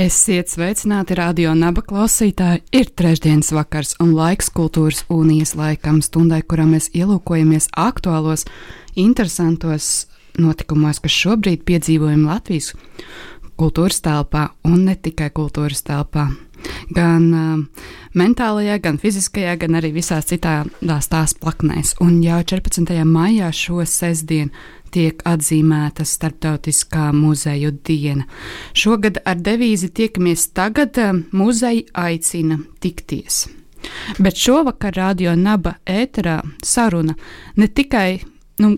Esiet sveicināti radio naba klausītāji. Ir trešdienas vakars un laiks kultūras unijas laikam stundai, kurā mēs ielūkojamies aktuālos, interesantos notikumos, kas šobrīd piedzīvojam Latvijas kultūras telpā un ne tikai kultūras telpā. Gan uh, mentālajā, gan fiziskajā, gan arī visās citās tās plaknēs. Un jau 14. maijā šo sestdienu tiek atzīmēta Startautiskā muzeju diena. Šogad ar devīzi tiekamies tagad, muzeja aicina tikties. Bet šovakar radio naba ēterā saruna ne tikai nu,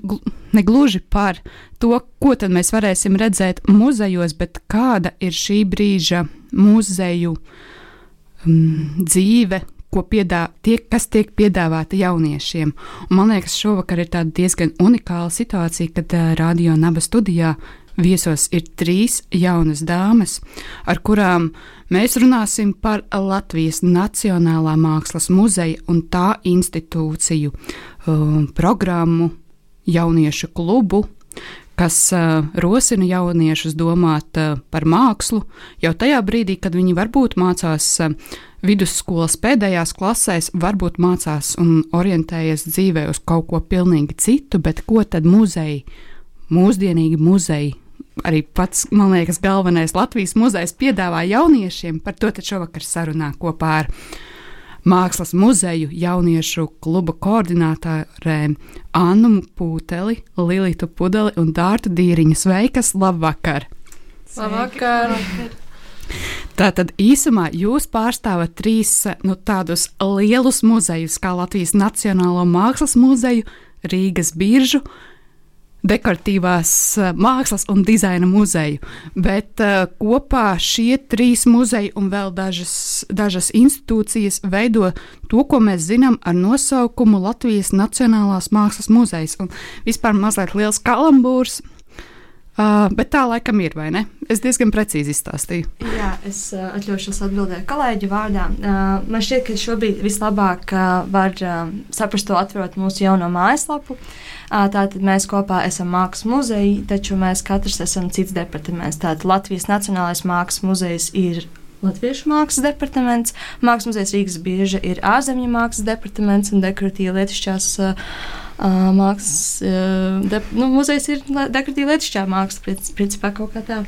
ne gluži par to, ko tad mēs varēsim redzēt muzejos, bet kāda ir šī brīža muzeju um, dzīve, ko piedā, tiek, kas tiek piedāvāta jauniešiem. Un man liekas, šovakar ir diezgan unikāla situācija, kad uh, radio naba studijā viesos ir trīs jaunas dāmas, ar kurām mēs runāsim par Latvijas Nacionālā Mākslas muzeja un tā institūciju um, programmu, jauniešu klubu, kas uh, rosina jauniešus domāt uh, par mākslu jau tajā brīdī, kad viņi varbūt mācās uh, vidusskolas pēdējās klasēs varbūt mācās un orientējas dzīvē uz kaut ko pilnīgi citu, bet ko tad muzeji, mūsdienīgi muzeji, arī pats, man liekas, galvenais Latvijas muzejs piedāvā jauniešiem, par to šovakar sarunā kopā ar Mākslas muzeju jauniešu kluba koordinātārēm Annu Pūteli, Lilitu Pudeli un Dārtu Dīriņu. Sveikas, labvakar! Labvakar! Tātad īsumā jūs pārstāvat trīs nu, tādus lielus muzejus, kā Latvijas Nacionālo mākslas muzeju, Rīgas biržu, dekoratīvās mākslas un dizaina muzeju. Bet uh, kopā šie trīs muzeji un vēl dažas, dažas institūcijas veido to, ko mēs zinām ar nosaukumu Latvijas Nacionālās mākslas muzejs. Un vispār mazliet liels kalambūrs. Uh, bet tā laikam ir, vai ne? Es diezgan precīzi izstāstīju. Jā, es uh, atļaušos atbildēt kolēģi vārdā. Uh, man šķiet, ka šobrīd vislabāk uh, var uh, saprast to atverot mūsu jauno mājaslapu. Uh, tātad mēs kopā esam mākslas muzeji, taču mēs katrs esam cits departaments. Tātad Latvijas Nacionālais mākslas muzejs ir Latviešu mākslas departaments, Mākslas muzejs Rīgas bieža ir ārzemju mākslas departaments un dekoratīva lietišķās uh, mākslas. Uh, de, nu, muzejs ir dekoratīva lietišķā māksla, principā kaut kā tā.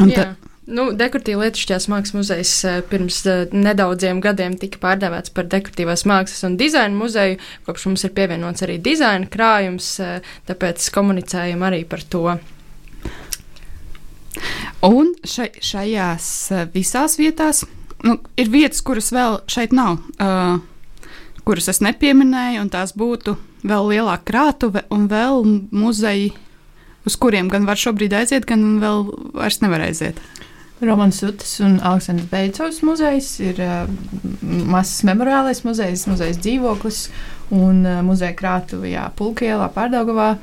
Un ta, Nu, dekoratīva lietišķās mākslas muzejs pirms uh, nedaudziem gadiem tika pārdēvēts par dekoratīvās mākslas un dizaina muzeju. Kopš mums ir pievienots arī dizaina krājums, uh, tāpēc komunicējam arī par to. Un šai, šajās visās vietās nu, ir vietas, kuras vēl šeit nav, uh, kuras es nepieminēju, un tās būtu vēl lielāka krātuve un vēl muzeji, uz kuriem gan var šobrīd aiziet, gan vēl vairs nevar aiziet. Romanis Utis un Aleksandrs Beicovs muzejs ir uh, mazs memoriālais muzejs, muzejs dzīvoklis un uh, muzeja krātuve Pulkielā, Pārdaugavā.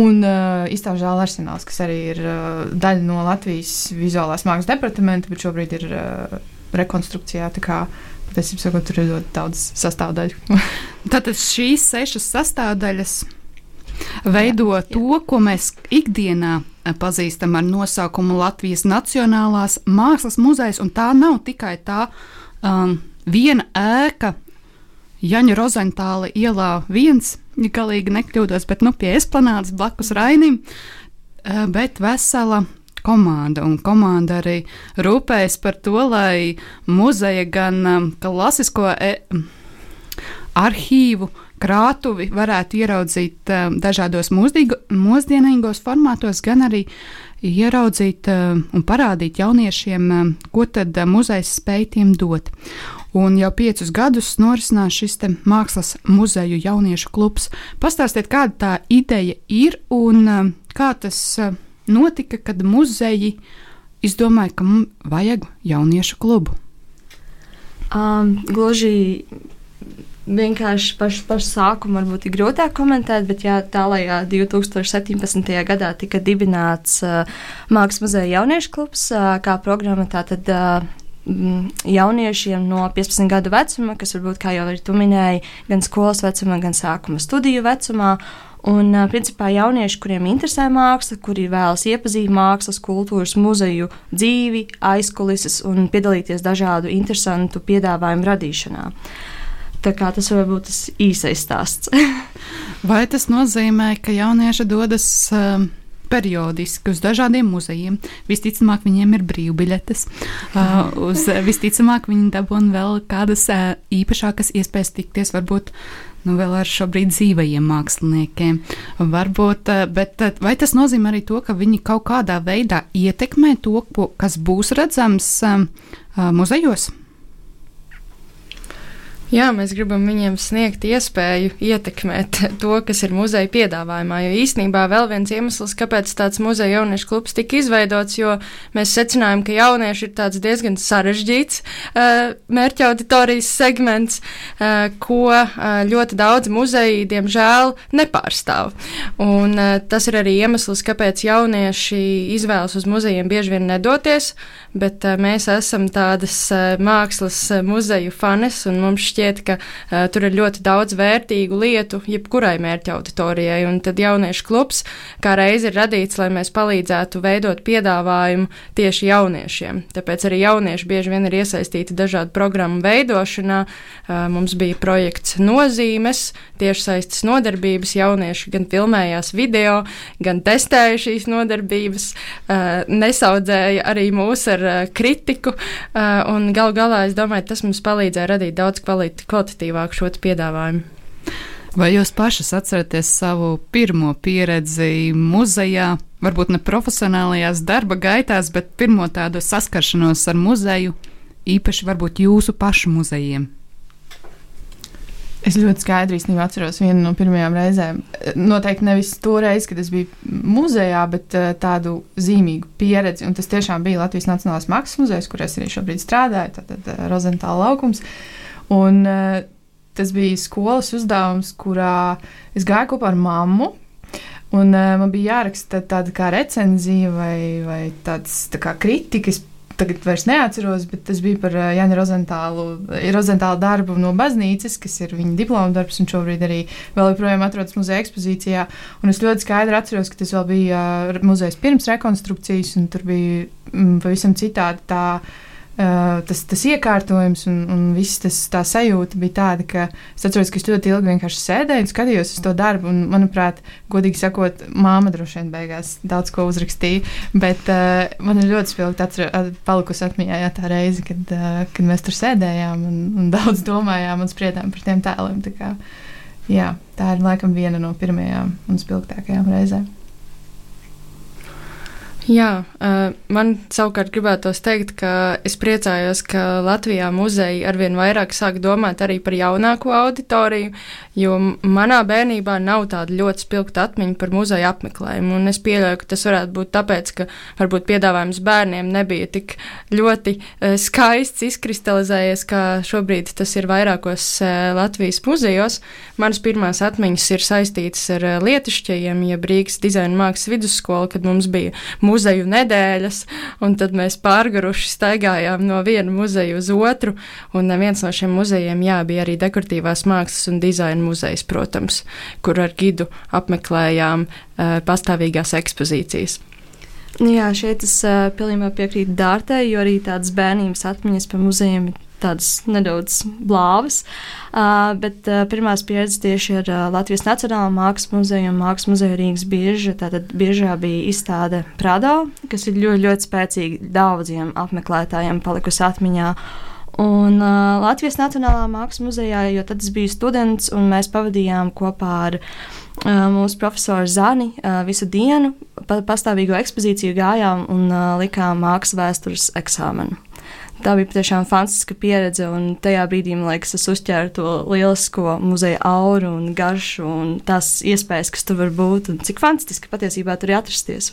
Un uh, izstāžu zāle arsenāls, kas arī ir uh, daļa no Latvijas vizuālās mākslas departamenta, bet šobrīd ir uh, rekonstrukcijā. Patiesībā sakot, tur ir ļoti daudz sastāvdaļu. Tātad šīs sešas sastāvdaļas veido jā, jā. to, ko mēs ikdienā pazīstam ar nosaukumu Latvijas Nacionālās Mākslas muzejs. Tā nav tikai tā um, viena ēka Jaņa Rozentāla ielā viens, ja galīgi nekļūdos, bet nu, pie esplanādes blakus Rainim, uh, bet vesela komanda. Un komanda arī rūpējas par to, lai muzeja gan um, klasisko e arhīvu, krātuvi varētu ieraudzīt um, dažādos mūsdīgo, mūsdienīgos formātos, gan arī ieraudzīt um, un parādīt jauniešiem, um, ko tad muzejs spēj tiem dot. Un jau piecus gadus norisinās šis mākslas muzeju jauniešu klubs. Pastāstiet, kāda tā ideja ir un um, kā tas uh, notika, kad muzeji izdomājāt, ka mums vajag jauniešu klubu? Um, gluži vienkārši pašu paš sākumu varbūt ir grūtāk komentēt, bet jā, tālākajā 2017. gadā tika dibināts uh, Mākslas muzeja jauniešu klubs uh, kā programma. Tātad, uh, jauniešiem no 15 gadu vecuma, kas varbūt, kā jau arī tu minēji, gan skolas vecumā, gan sākuma studiju vecumā. Un, principā, jaunieši, kuriem interesē māksla, kuri vēlas iepazīt mākslas, kultūras, muzeju dzīvi, aizkulises un piedalīties dažādu interesantu piedāvājumu radīšanā. Tā kā tas var būt tas īsais stāsts. Vai tas nozīmē, ka jaunieši dodas uh, periodiski uz dažādiem muzejiem? Visticamāk, viņiem ir brīvbiļetes. Uh, uz, visticamāk, viņi dabūna vēl kādas uh, īpašākas iespējas tikties varbūt nu, vēl ar šobrīd dzīvajiem māksliniekiem. Varbūt, eh, bet eh, vai tas nozīmē arī to, ka viņi kaut kādā veidā ietekmē to, kas būs redzams um, muzejos? Jā, mēs gribam viņiem sniegt iespēju ietekmēt to, kas ir muzeja piedāvājumā. Jo īstenībā vēl viens iemesls, kāpēc tāds muzeja jauniešu klubs tika izveidots, jo mēs secinājām, ka jaunieši ir tāds diezgan sarežģīts uh, mērķa auditorijas segments, uh, ko uh, ļoti daudz muzeji, diemžēl, nepārstāv. Un uh, tas ir arī iemesls, kāpēc jaunieši izvēlas uz muzejiem bieži vien nedoties, bet uh, mēs esam tādas uh, mākslas uh, muzeju fanes un mums šķiet, šķiet, ka uh, tur ir ļoti daudz vērtīgu lietu jebkurai mērķa auditorijai. Un tad jauniešu klubs kā reiz ir radīts, lai mēs palīdzētu veidot piedāvājumu tieši jauniešiem. Tāpēc arī jaunieši bieži vien ir iesaistīti dažādu programmu veidošanā. Uh, mums bija projekts nozīmes, tiešsaistes nodarbības. Jaunieši gan filmējās video, gan testēja šīs nodarbības, uh, nesaudzēja arī mūs ar uh, kritiku. Un gal galā es domāju, tas mums palīdzēja radīt daudz kvalitātes kvalitatīvāku šo piedāvājumu. Vai jūs pašas atceraties savu pirmo pieredzi muzejā, varbūt ne profesionālajās darba gaitās, bet pirmo tādu saskaršanos ar muzeju, īpaši varbūt jūsu pašu muzejiem? Es ļoti skaidri īstenībā atceros vienu no pirmajām reizēm. Noteikti nevis to reizi, kad es biju muzejā, bet uh, tādu zīmīgu pieredzi. Un tas tiešām bija Latvijas Nacionālais Mākslas muzejs, kur es arī šobrīd strādāju, tātad uh, Rozentāla laukums. Uh, Un, uh, tas bija skolas uzdevums, kurā es gāju kopā ar mammu. Un, uh, man bija jāraksta tāda kā recenzija vai, vai tāds tā kā kritikas. Tagad vairs neatceros, bet tas bija par uh, Jānis Rozentālu, darbu no baznīcas, kas ir viņa diploma darbs, un šobrīd arī vēl joprojām atrodas muzeja ekspozīcijā. Un es ļoti skaidri atceros, ka tas vēl bija muzejs pirms rekonstrukcijas, un tur bija mm, pavisam citādi tā tas, tas iekārtojums un, un viss tas tā sajūta bija tāda, ka es atceros, ka es ļoti ilgi vienkārši sēdēju un skatījos uz to darbu. Un, manuprāt, godīgi sakot, māma droši vien beigās daudz ko uzrakstīja. Bet uh, man ir ļoti spilgti atcer, palikusi atmiņā jā, tā reize, kad, uh, kad mēs tur sēdējām un, un daudz domājām un spriedām par tiem tēliem. Tā, kā, jā, tā ir laikam viena no pirmajām un spilgtākajām reizēm. Jā, man savukārt gribētos teikt, ka es priecājos, ka Latvijā muzeji arvien vairāk sāk domāt arī par jaunāko auditoriju, jo manā bērnībā nav tāda ļoti spilgta atmiņa par muzeja apmeklējumu. Un es pieļauju, ka tas varētu būt tāpēc, ka varbūt piedāvājums bērniem nebija tik ļoti skaists, izkristalizējies, kā šobrīd tas ir vairākos Latvijas muzejos. Manas pirmās atmiņas ir saistītas ar lietišķajiem, jeb Rīgas dizaina mākslas vidusskolu, kad mums bija muzeju nedēļas, un tad mēs pārgaruši staigājām no viena muzeja uz otru, un viens no šiem muzejiem, jā, bija arī dekoratīvās mākslas un dizaina muzejs, protams, kur ar gidu apmeklējām uh, pastāvīgās ekspozīcijas. Jā, šeit es uh, pilnībā piekrītu Dārtai, jo arī tādas bērnības atmiņas par muzejiem ir tādas nedaudz blāvas. Uh, bet uh, pirmās pieredzes tieši ar uh, Latvijas Nacionālā mākslas muzeju un Mākslas muzeju Rīgas bieža. Tātad biežā bija izstāde Prado, kas ir ļoti, ļoti spēcīgi daudziem apmeklētājiem palikusi atmiņā. Un uh, Latvijas Nacionālā mākslas muzejā, jo tad es biju students un mēs pavadījām kopā ar uh, mūsu profesoru Zani uh, visu dienu, pa, pastāvīgo ekspozīciju gājām un uh, likām mākslas vēstures eksāmenu tā bija patiešām fantastiska pieredze. Un tajā brīdī, man liekas, es uzķēru to lielisko muzeja auru un garšu un tās iespējas, kas tur var būt un cik fantastiski patiesībā tur ir atrasties.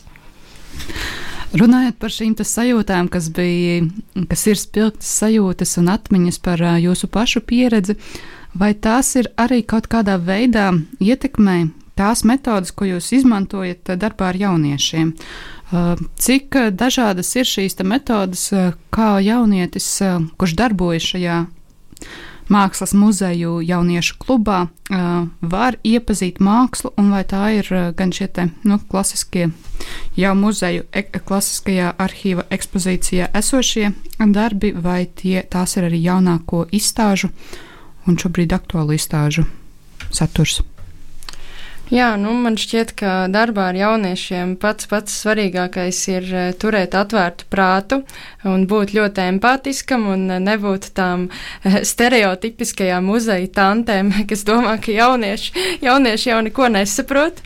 Runājot par šīm sajūtām, kas, bija, kas ir spilgtas sajūtas un atmiņas par jūsu pašu pieredzi, vai tās ir arī kaut kādā veidā ietekmē tās metodas, ko jūs izmantojat darbā ar jauniešiem? Uh, cik dažādas ir šīs metodas, kā jaunietis, kurš darbojas šajā mākslas muzeju jauniešu klubā var iepazīt mākslu, un vai tā ir gan šie te, nu, klasiskie jau muzeju e klasiskajā arhīva ekspozīcijā esošie darbi, vai tie, tās ir arī jaunāko izstāžu un šobrīd aktuālu izstāžu saturs. Jā, nu, man šķiet, ka darbā ar jauniešiem pats pats svarīgākais ir eh, turēt atvērtu prātu un būt ļoti empātiskam un nebūt tām eh, stereotipiskajām muzeja tantēm, kas domā, ka jaunieši, jaunieši jau neko nesaprot.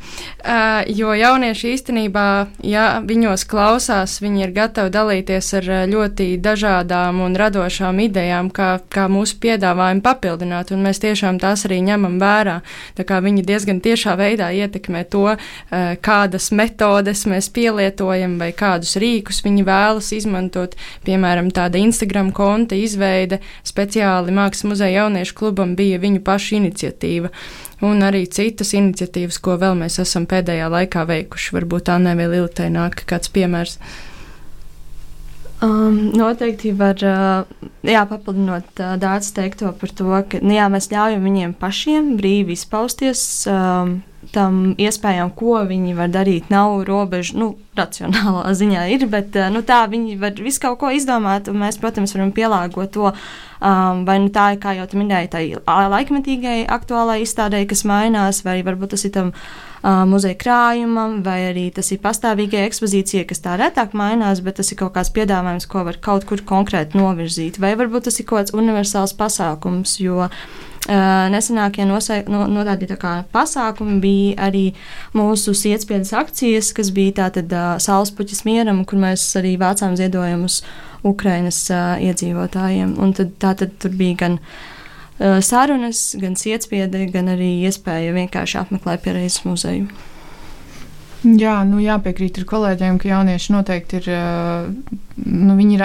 Jo jaunieši īstenībā, ja viņos klausās, viņi ir gatavi dalīties ar ļoti dažādām un radošām idejām, kā, kā mūsu piedāvājumu papildināt, un mēs tiešām tās arī ņemam vērā. Tā kā viņi diezgan tiešā veidā veidā ietekmē to, eh, kādas metodes mēs pielietojam vai kādus rīkus viņi vēlas izmantot. Piemēram, tāda Instagram konta izveide speciāli Mākslas muzeja jauniešu klubam bija viņu pašu iniciatīva. Un arī citas iniciatīvas, ko vēl mēs esam pēdējā laikā veikuši. Varbūt tā nevēl ilgtai nāk kāds piemērs. Um, noteikti var, uh, jā, papildinot uh, dārza teikto par to, ka nu, jā, mēs ļaujam viņiem pašiem brīvi izpausties. Um, tam iespējām, ko viņi var darīt, nav robežu. Nu, racionālā ziņā ir, bet eh, nu, tā viņi var visu kaut ko izdomāt, un mēs, protams, varam pielāgot to. Um, vai nu tā ir, kā jau te minēju, tai laikmetīgai aktuālai izstādē, kas mainās, vai varbūt tas ir tam uh, muzeja krājumam, vai arī tas ir pastāvīgai ekspozīcijai, kas tā retāk mainās, bet tas ir kaut kāds piedāvājums, ko var kaut kur konkrēti novirzīt, vai varbūt tas ir kaut kāds universāls pasākums, jo Uh, nesenākie notādītie pasākumi bija arī mūsu sietspiedas akcijas, kas bija tātad uh, Saulespuķis mieram, kur mēs arī vācām ziedojumus Ukrainas uh, iedzīvotājiem. Un tad, tātad tur bija gan uh, sarunas, gan sietspiede, gan arī iespēja vienkārši apmeklēt pieredzes muzeju. Jā, nu jāpiekrīt ar kolēģiem, ka jaunieši noteikti ir, nu, viņi ir,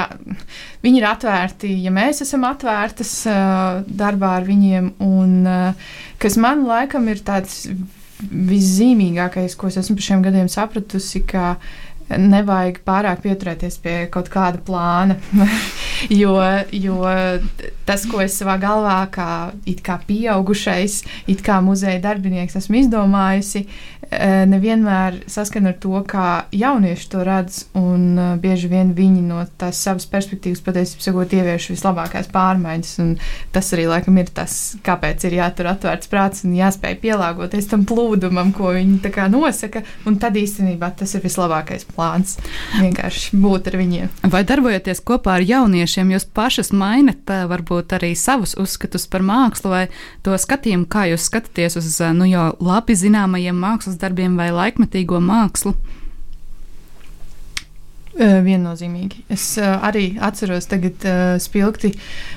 viņi ir atvērti, ja mēs esam atvērtas darbā ar viņiem, un kas man laikam ir tāds viszīmīgākais, ko es esmu par šiem gadiem sapratusi, ka nevajag pārāk pieturēties pie kaut kāda plāna. jo, jo tas, ko es savā galvā, kā, kā pieaugušais, it kā muzeja darbinieks, esmu izdomājusi, nevienmēr saskana ar to, kā jaunieši to redz, un uh, bieži vien viņi no tās savas perspektīvas patiesībā sakot, ievieš vislabākās pārmaiņas. Tas arī laikam ir tas, kāpēc ir jātur atvērts prāts un jāspēj pielāgoties tam plūdumam, ko viņi nosaka. Tad īstenībā tas ir vislabākais plāns. Vienkārši būt ar viņiem. Vai darbojoties kopā ar jauniešiem, jūs pašas mainat varbūt arī savus uzskatus par mākslu vai to skatījumu, kā jūs skatāties uz nu, jau labi zināmajiem mākslas mākslas darbiem vai laikmetīgo mākslu? Viennozīmīgi. Es uh, arī atceros tagad uh, spilgti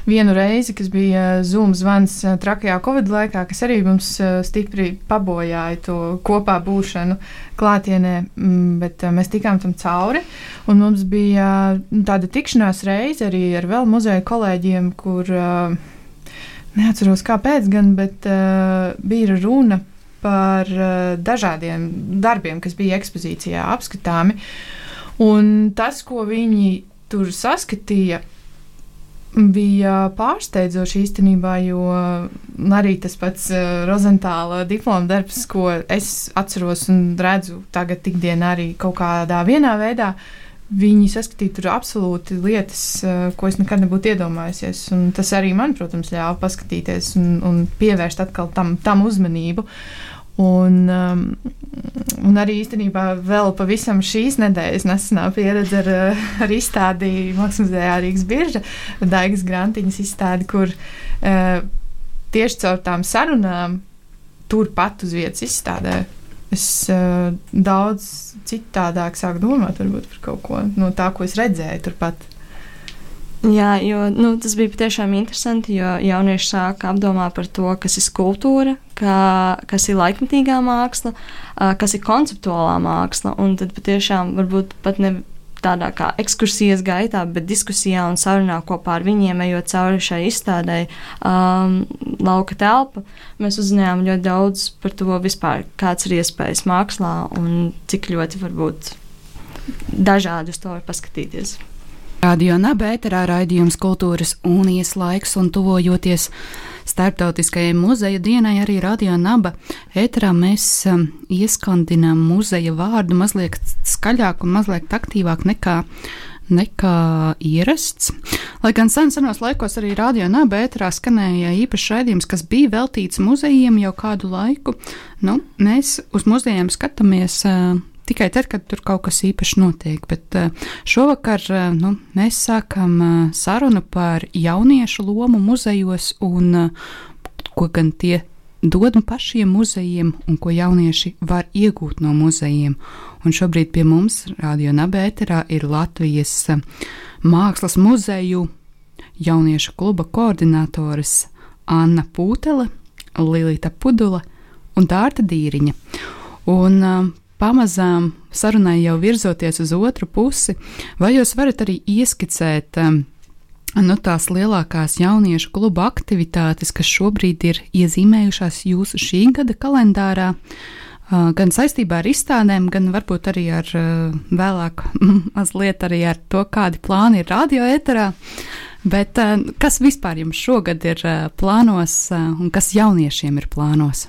vienu reizi, kas bija Zoom zvans uh, trakajā Covid laikā, kas arī mums uh, stipri pabojāja to kopā būšanu klātienē, mm, bet uh, mēs tikām tam cauri. Un mums bija uh, tāda tikšanās reize arī ar vēl muzeja kolēģiem, kur uh, neatceros kāpēc, gan, bet uh, bija runa par uh, dažādiem darbiem, kas bija ekspozīcijā apskatāmi. Un tas, ko viņi tur saskatīja, bija pārsteidzoši īstenībā, jo arī tas pats uh, Rozentāla diploma darbs, ko es atceros un redzu tagad ikdienā arī kaut kādā vienā veidā, viņi saskatīja tur absolūti lietas, uh, ko es nekad nebūtu iedomājusies. Un tas arī man, protams, ļāva paskatīties un, un pievērst atkal tam, tam uzmanību. Uh, Un, um, un arī īstenībā vēl pavisam šīs nedēļas nesenā pieredze ar, uh, ar izstādi Māksliniecībā Rīgas birža, Daigas Grantiņas izstādi, kur uh, tieši caur tām sarunām turpat uz vietas izstādē. Es uh, daudz citādāk sāku domāt par kaut ko no tā, ko es redzēju turpat. Jā, jo nu, tas bija patiešām interesanti, jo jaunieši sāka apdomāt par to, kas ir skulptūra, kā, kas ir laikmetīgā māksla, kas ir konceptuālā māksla. Un tad patiešām varbūt pat ne tādā kā ekskursijas gaitā, bet diskusijā un sarunā kopā ar viņiem, ejot cauri šai izstādē, um, lauka telpa, mēs uzzinājām ļoti daudz par to vispār, kāds ir iespējas mākslā un cik ļoti varbūt dažādi uz to var paskatīties. Radio Nabērā raidījums kultūras unijas laiks un tuvojoties Startautiskajai muzeja dienai arī Radio Naba ēterā mēs um, ieskandinām muzeja vārdu mazliet skaļāk un mazliet aktīvāk nekā, nekā ierasts. Lai gan sen senos laikos arī Radio Naba ēterā skanēja īpašs raidījums, kas bija veltīts muzejiem jau kādu laiku, nu, mēs uz muzejiem skatāmies. Tikai tad, kad tur kaut kas īpašs notiek. Bet uh, šovakar uh, nu, mēs sākam uh, sarunu par jauniešu lomu muzejos un ko gan tie dod pašiem muzejiem un ko jaunieši var iegūt no muzejiem. Un šobrīd pie mums, Radio Nabērā, ir Latvijas Mākslas muzeju jauniešu kluba koordinātores Anna Pūtele, Lilita Pudula un Dārta Dīriņa. Un pamazām sarunai jau virzoties uz otru pusi, vai jūs varat arī ieskicēt um, nu, tās lielākās jauniešu kluba aktivitātes, kas šobrīd ir iezīmējušās jūsu šī gada kalendārā? Uh, gan saistībā ar izstādēm, gan varbūt arī ar uh, vēlāk, mazliet arī ar to, kādi plāni ir radioeterā. Bet uh, kas vispār jums šogad ir plānos un kas jauniešiem ir plānos?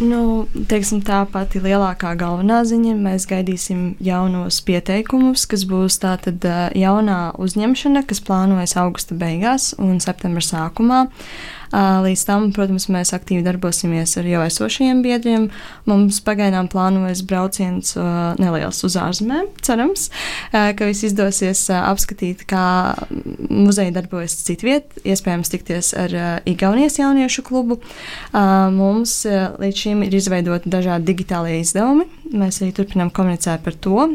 Nu, teiksim, tā pati lielākā galvenā ziņa. Mēs gaidīsim jaunos pieteikumus, kas būs tātad jaunā uzņemšana, kas plānojas augusta beigās un septembra sākumā. Uh, Līdz tam, protams, mēs aktīvi darbosimies ar jau esošajiem biedriem. Mums pagaidām plānojas brauciens neliels uz ārzemēm, cerams, ka viss izdosies apskatīt, kā muzeja darbojas citviet, iespējams tikties ar Igaunijas jauniešu klubu. Mums līdz šim ir izveidoti dažādi digitālie izdevumi. Mēs arī turpinām komunicēt par to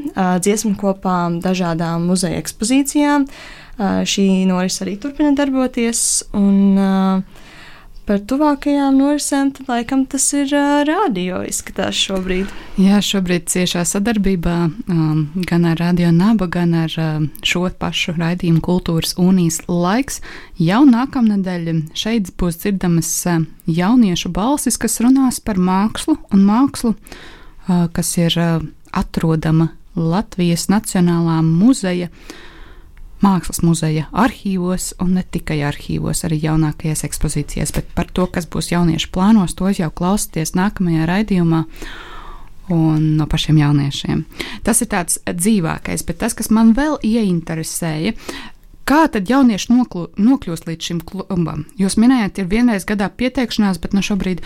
dziesmu kopām dažādām muzeja ekspozīcijām. Šī noris arī turpina darboties. Un, uh, par tuvākajām norisēm, tad laikam tas ir uh, radio izskatās šobrīd. Jā, šobrīd ciešā sadarbībā um, gan ar Radio Naba, gan ar um, šo pašu raidījumu Kultūras unijas laiks. Jau nākamnedēļ šeit būs dzirdamas uh, jauniešu balsis, kas runās par mākslu un mākslu, uh, kas ir uh, atrodama Latvijas Nacionālā muzeja uh, Mākslas muzeja arhīvos, un ne tikai arhīvos, arī jaunākajās ekspozīcijās, bet par to, kas būs jauniešu plānos, to jau klausieties nākamajā raidījumā. Un no pašiem jauniešiem. Tas ir tāds dzīvākais, bet tas, kas man vēl ieinteresēja, Kā tad jaunieši noklū, nokļūst līdz šim klubam? Jūs minējāt, ir vienreiz gadā pieteikšanās, bet no nu, šobrīd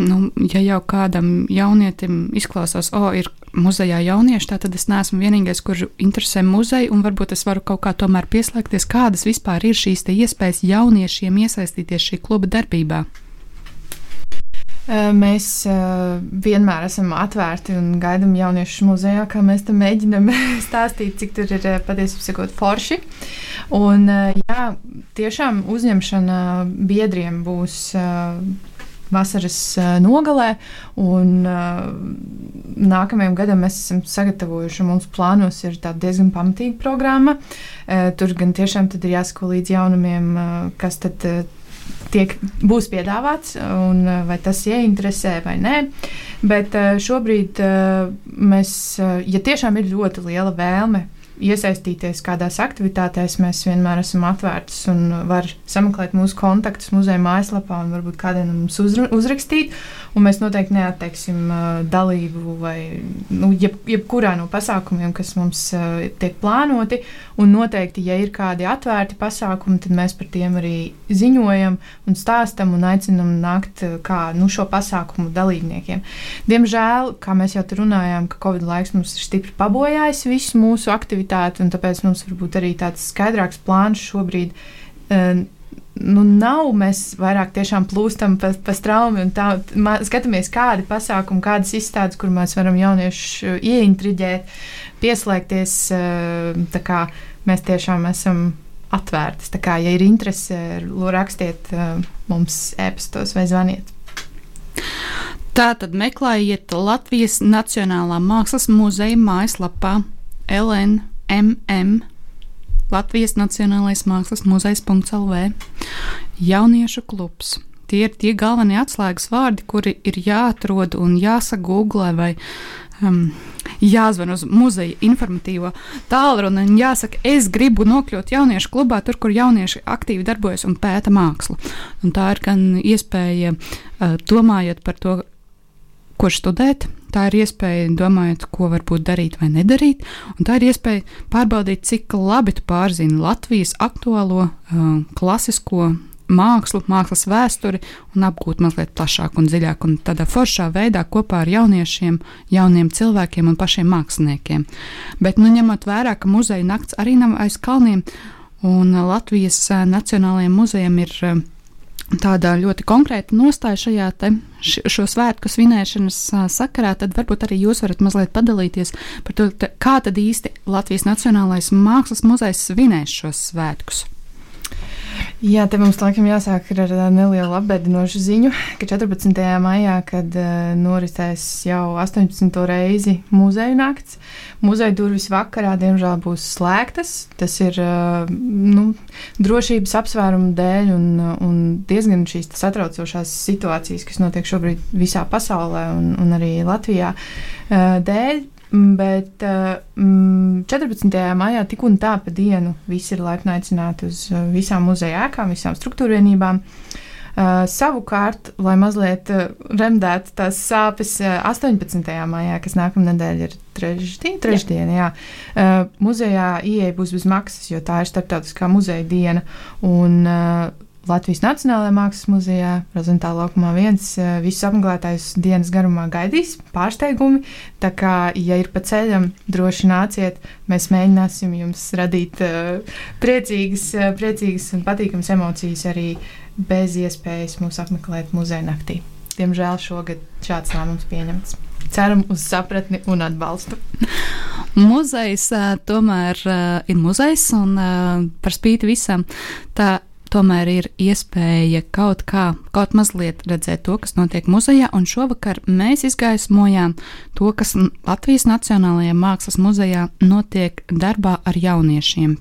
nu, ja jau kādam jaunietim izklausās, o, ir muzejā jaunieši, tad es neesmu vienīgais, kurš interesē muzeju, un varbūt es varu kaut kā tomēr pieslēgties, kādas vispār ir šīs iespējas jauniešiem iesaistīties šī kluba darbībā. Mēs vienmēr esam atvērti un gaidām jauniešus muzejā, kā mēs tam mēģinām stāstīt, cik tur ir patiesībā forši. Un, jā, tiešām uzņemšana biedriem būs vasaras nogalē. Un, nākamajam gadam mēs esam sagatavojuši, mums plānos ir diezgan pamatīga programma. Tur gan tiešām ir jāsako līdz jaunumiem, kas tad tiek, būs piedāvāts, un vai tas ieinteresē vai nē. Bet šobrīd mēs, ja tiešām ir ļoti liela vēlme iesaistīties kādās aktivitātēs, mēs vienmēr esam atvērti un var sameklēt mūsu kontaktus muzeja mājaslapā un varbūt kādiem mums uzrakstīt. Un mēs noteikti neatteiksim uh, dalību vai nu, jeb, jebkurā no pasākumiem, kas mums uh, tiek plānoti. Un noteikti, ja ir kādi atvērti pasākumi, tad mēs par tiem arī ziņojam un stāstam un aicinam nākt uh, kā nu, šo pasākumu dalībniekiem. Diemžēl, kā mēs jau runājām, ka Covid laiks mums ir stipri pabojājis visu mūsu aktivitāti, un tāpēc mums varbūt arī tāds skaidrāks plāns šobrīd. Uh, nu, nav. Mēs vairāk plūstam pa, pa straumi un tā, mā, skatāmies, kādi pasākumi, kādas izstādes, kur mēs varam jauniešus ieintriģēt, pieslēgties. Tā kā mēs tiešām esam atvērti. Tā kā, ja ir interese, rakstiet mums e-pastos vai zvaniet. Tā tad meklējiet Latvijas Nacionālā Mākslas muzeja mājaslapā LNMM, Latvijas Nacionālais Mākslas muzejs.lv, Jauniešu klubs. Tie ir tie galvenie atslēgas vārdi, kuri ir jāatrod un jāsagūglē vai um, jāzvan uz muzeja informatīvo tālruni un jāsaka, es gribu nokļūt jauniešu klubā, tur, kur jaunieši aktīvi darbojas un pēta mākslu. Un tā ir gan iespēja, uh, domājot par to, kur studēt. Tā ir iespēja domāt, ko varbūt darīt vai nedarīt, un tā ir iespēja pārbaudīt, cik labi tu pārzini Latvijas aktuālo, uh, klasisko mākslu, mākslas vēsturi un apgūt mazliet plašāk un dziļāk un tādā foršā veidā kopā ar jauniešiem, jauniem cilvēkiem un pašiem māksliniekiem. Bet, nu, ņemot vērā, ka muzeja nakts arī nav aiz kalniem, un Latvijas Nacionālajiem muzejiem ir tāda ļoti konkrēta nostāja šajā te, šo svētku svinēšanas sakarā, tad varbūt arī jūs varat mazliet padalīties par to, kā tad īsti Latvijas Nacionālais Mākslas muzejs svinēs šos svētkus. Jā, te mums laikam jāsāk ar nelielu apbēdinošu ziņu, ka 14. maijā, kad uh, noritēs jau 18. reizi muzeja nakts, muzeja durvis vakarā diemžēl būs slēgtas. Tas ir uh, nu, drošības apsvērumu dēļ un, un diezgan šīs satraucošās situācijas, kas notiek šobrīd visā pasaulē un, un arī Latvijā uh, dēļ. Bet mm, 14. maijā tik un tā pa dienu visi ir laipni aicināti uz uh, visām muzeja ēkām, visām struktūrvienībām. Uh, savukārt, lai mazliet uh, remdētu tās sāpes, uh, 18. maijā, kas nākamā nedēļa ir trešdien, trešdiena, jā. Uh, muzejā ieeja būs bez maksas, jo tā ir starptautiskā muzeja diena. Un, uh, Latvijas Nacionālajā Mākslas muzejā, Rozentāla laukumā viens eh, visus apmeklētājus dienas garumā gaidīs pārsteigumi. Tā kā, ja ir pa ceļam, droši nāciet, mēs mēģināsim jums radīt uh, priecīgas, uh, priecīgas un patīkamas emocijas arī bez iespējas mūs apmeklēt muzeja naktī. Diemžēl šogad šāds lēmums pieņemts. Ceram uz sapratni un atbalstu. Muzejs tomēr ir muzejs, un par spīti visam tā tomēr ir iespēja kaut kā, kaut mazliet redzēt to, kas notiek muzejā, un šovakar mēs izgaismojām to, kas Latvijas Nacionālajā Mākslas muzejā notiek darbā ar jauniešiem.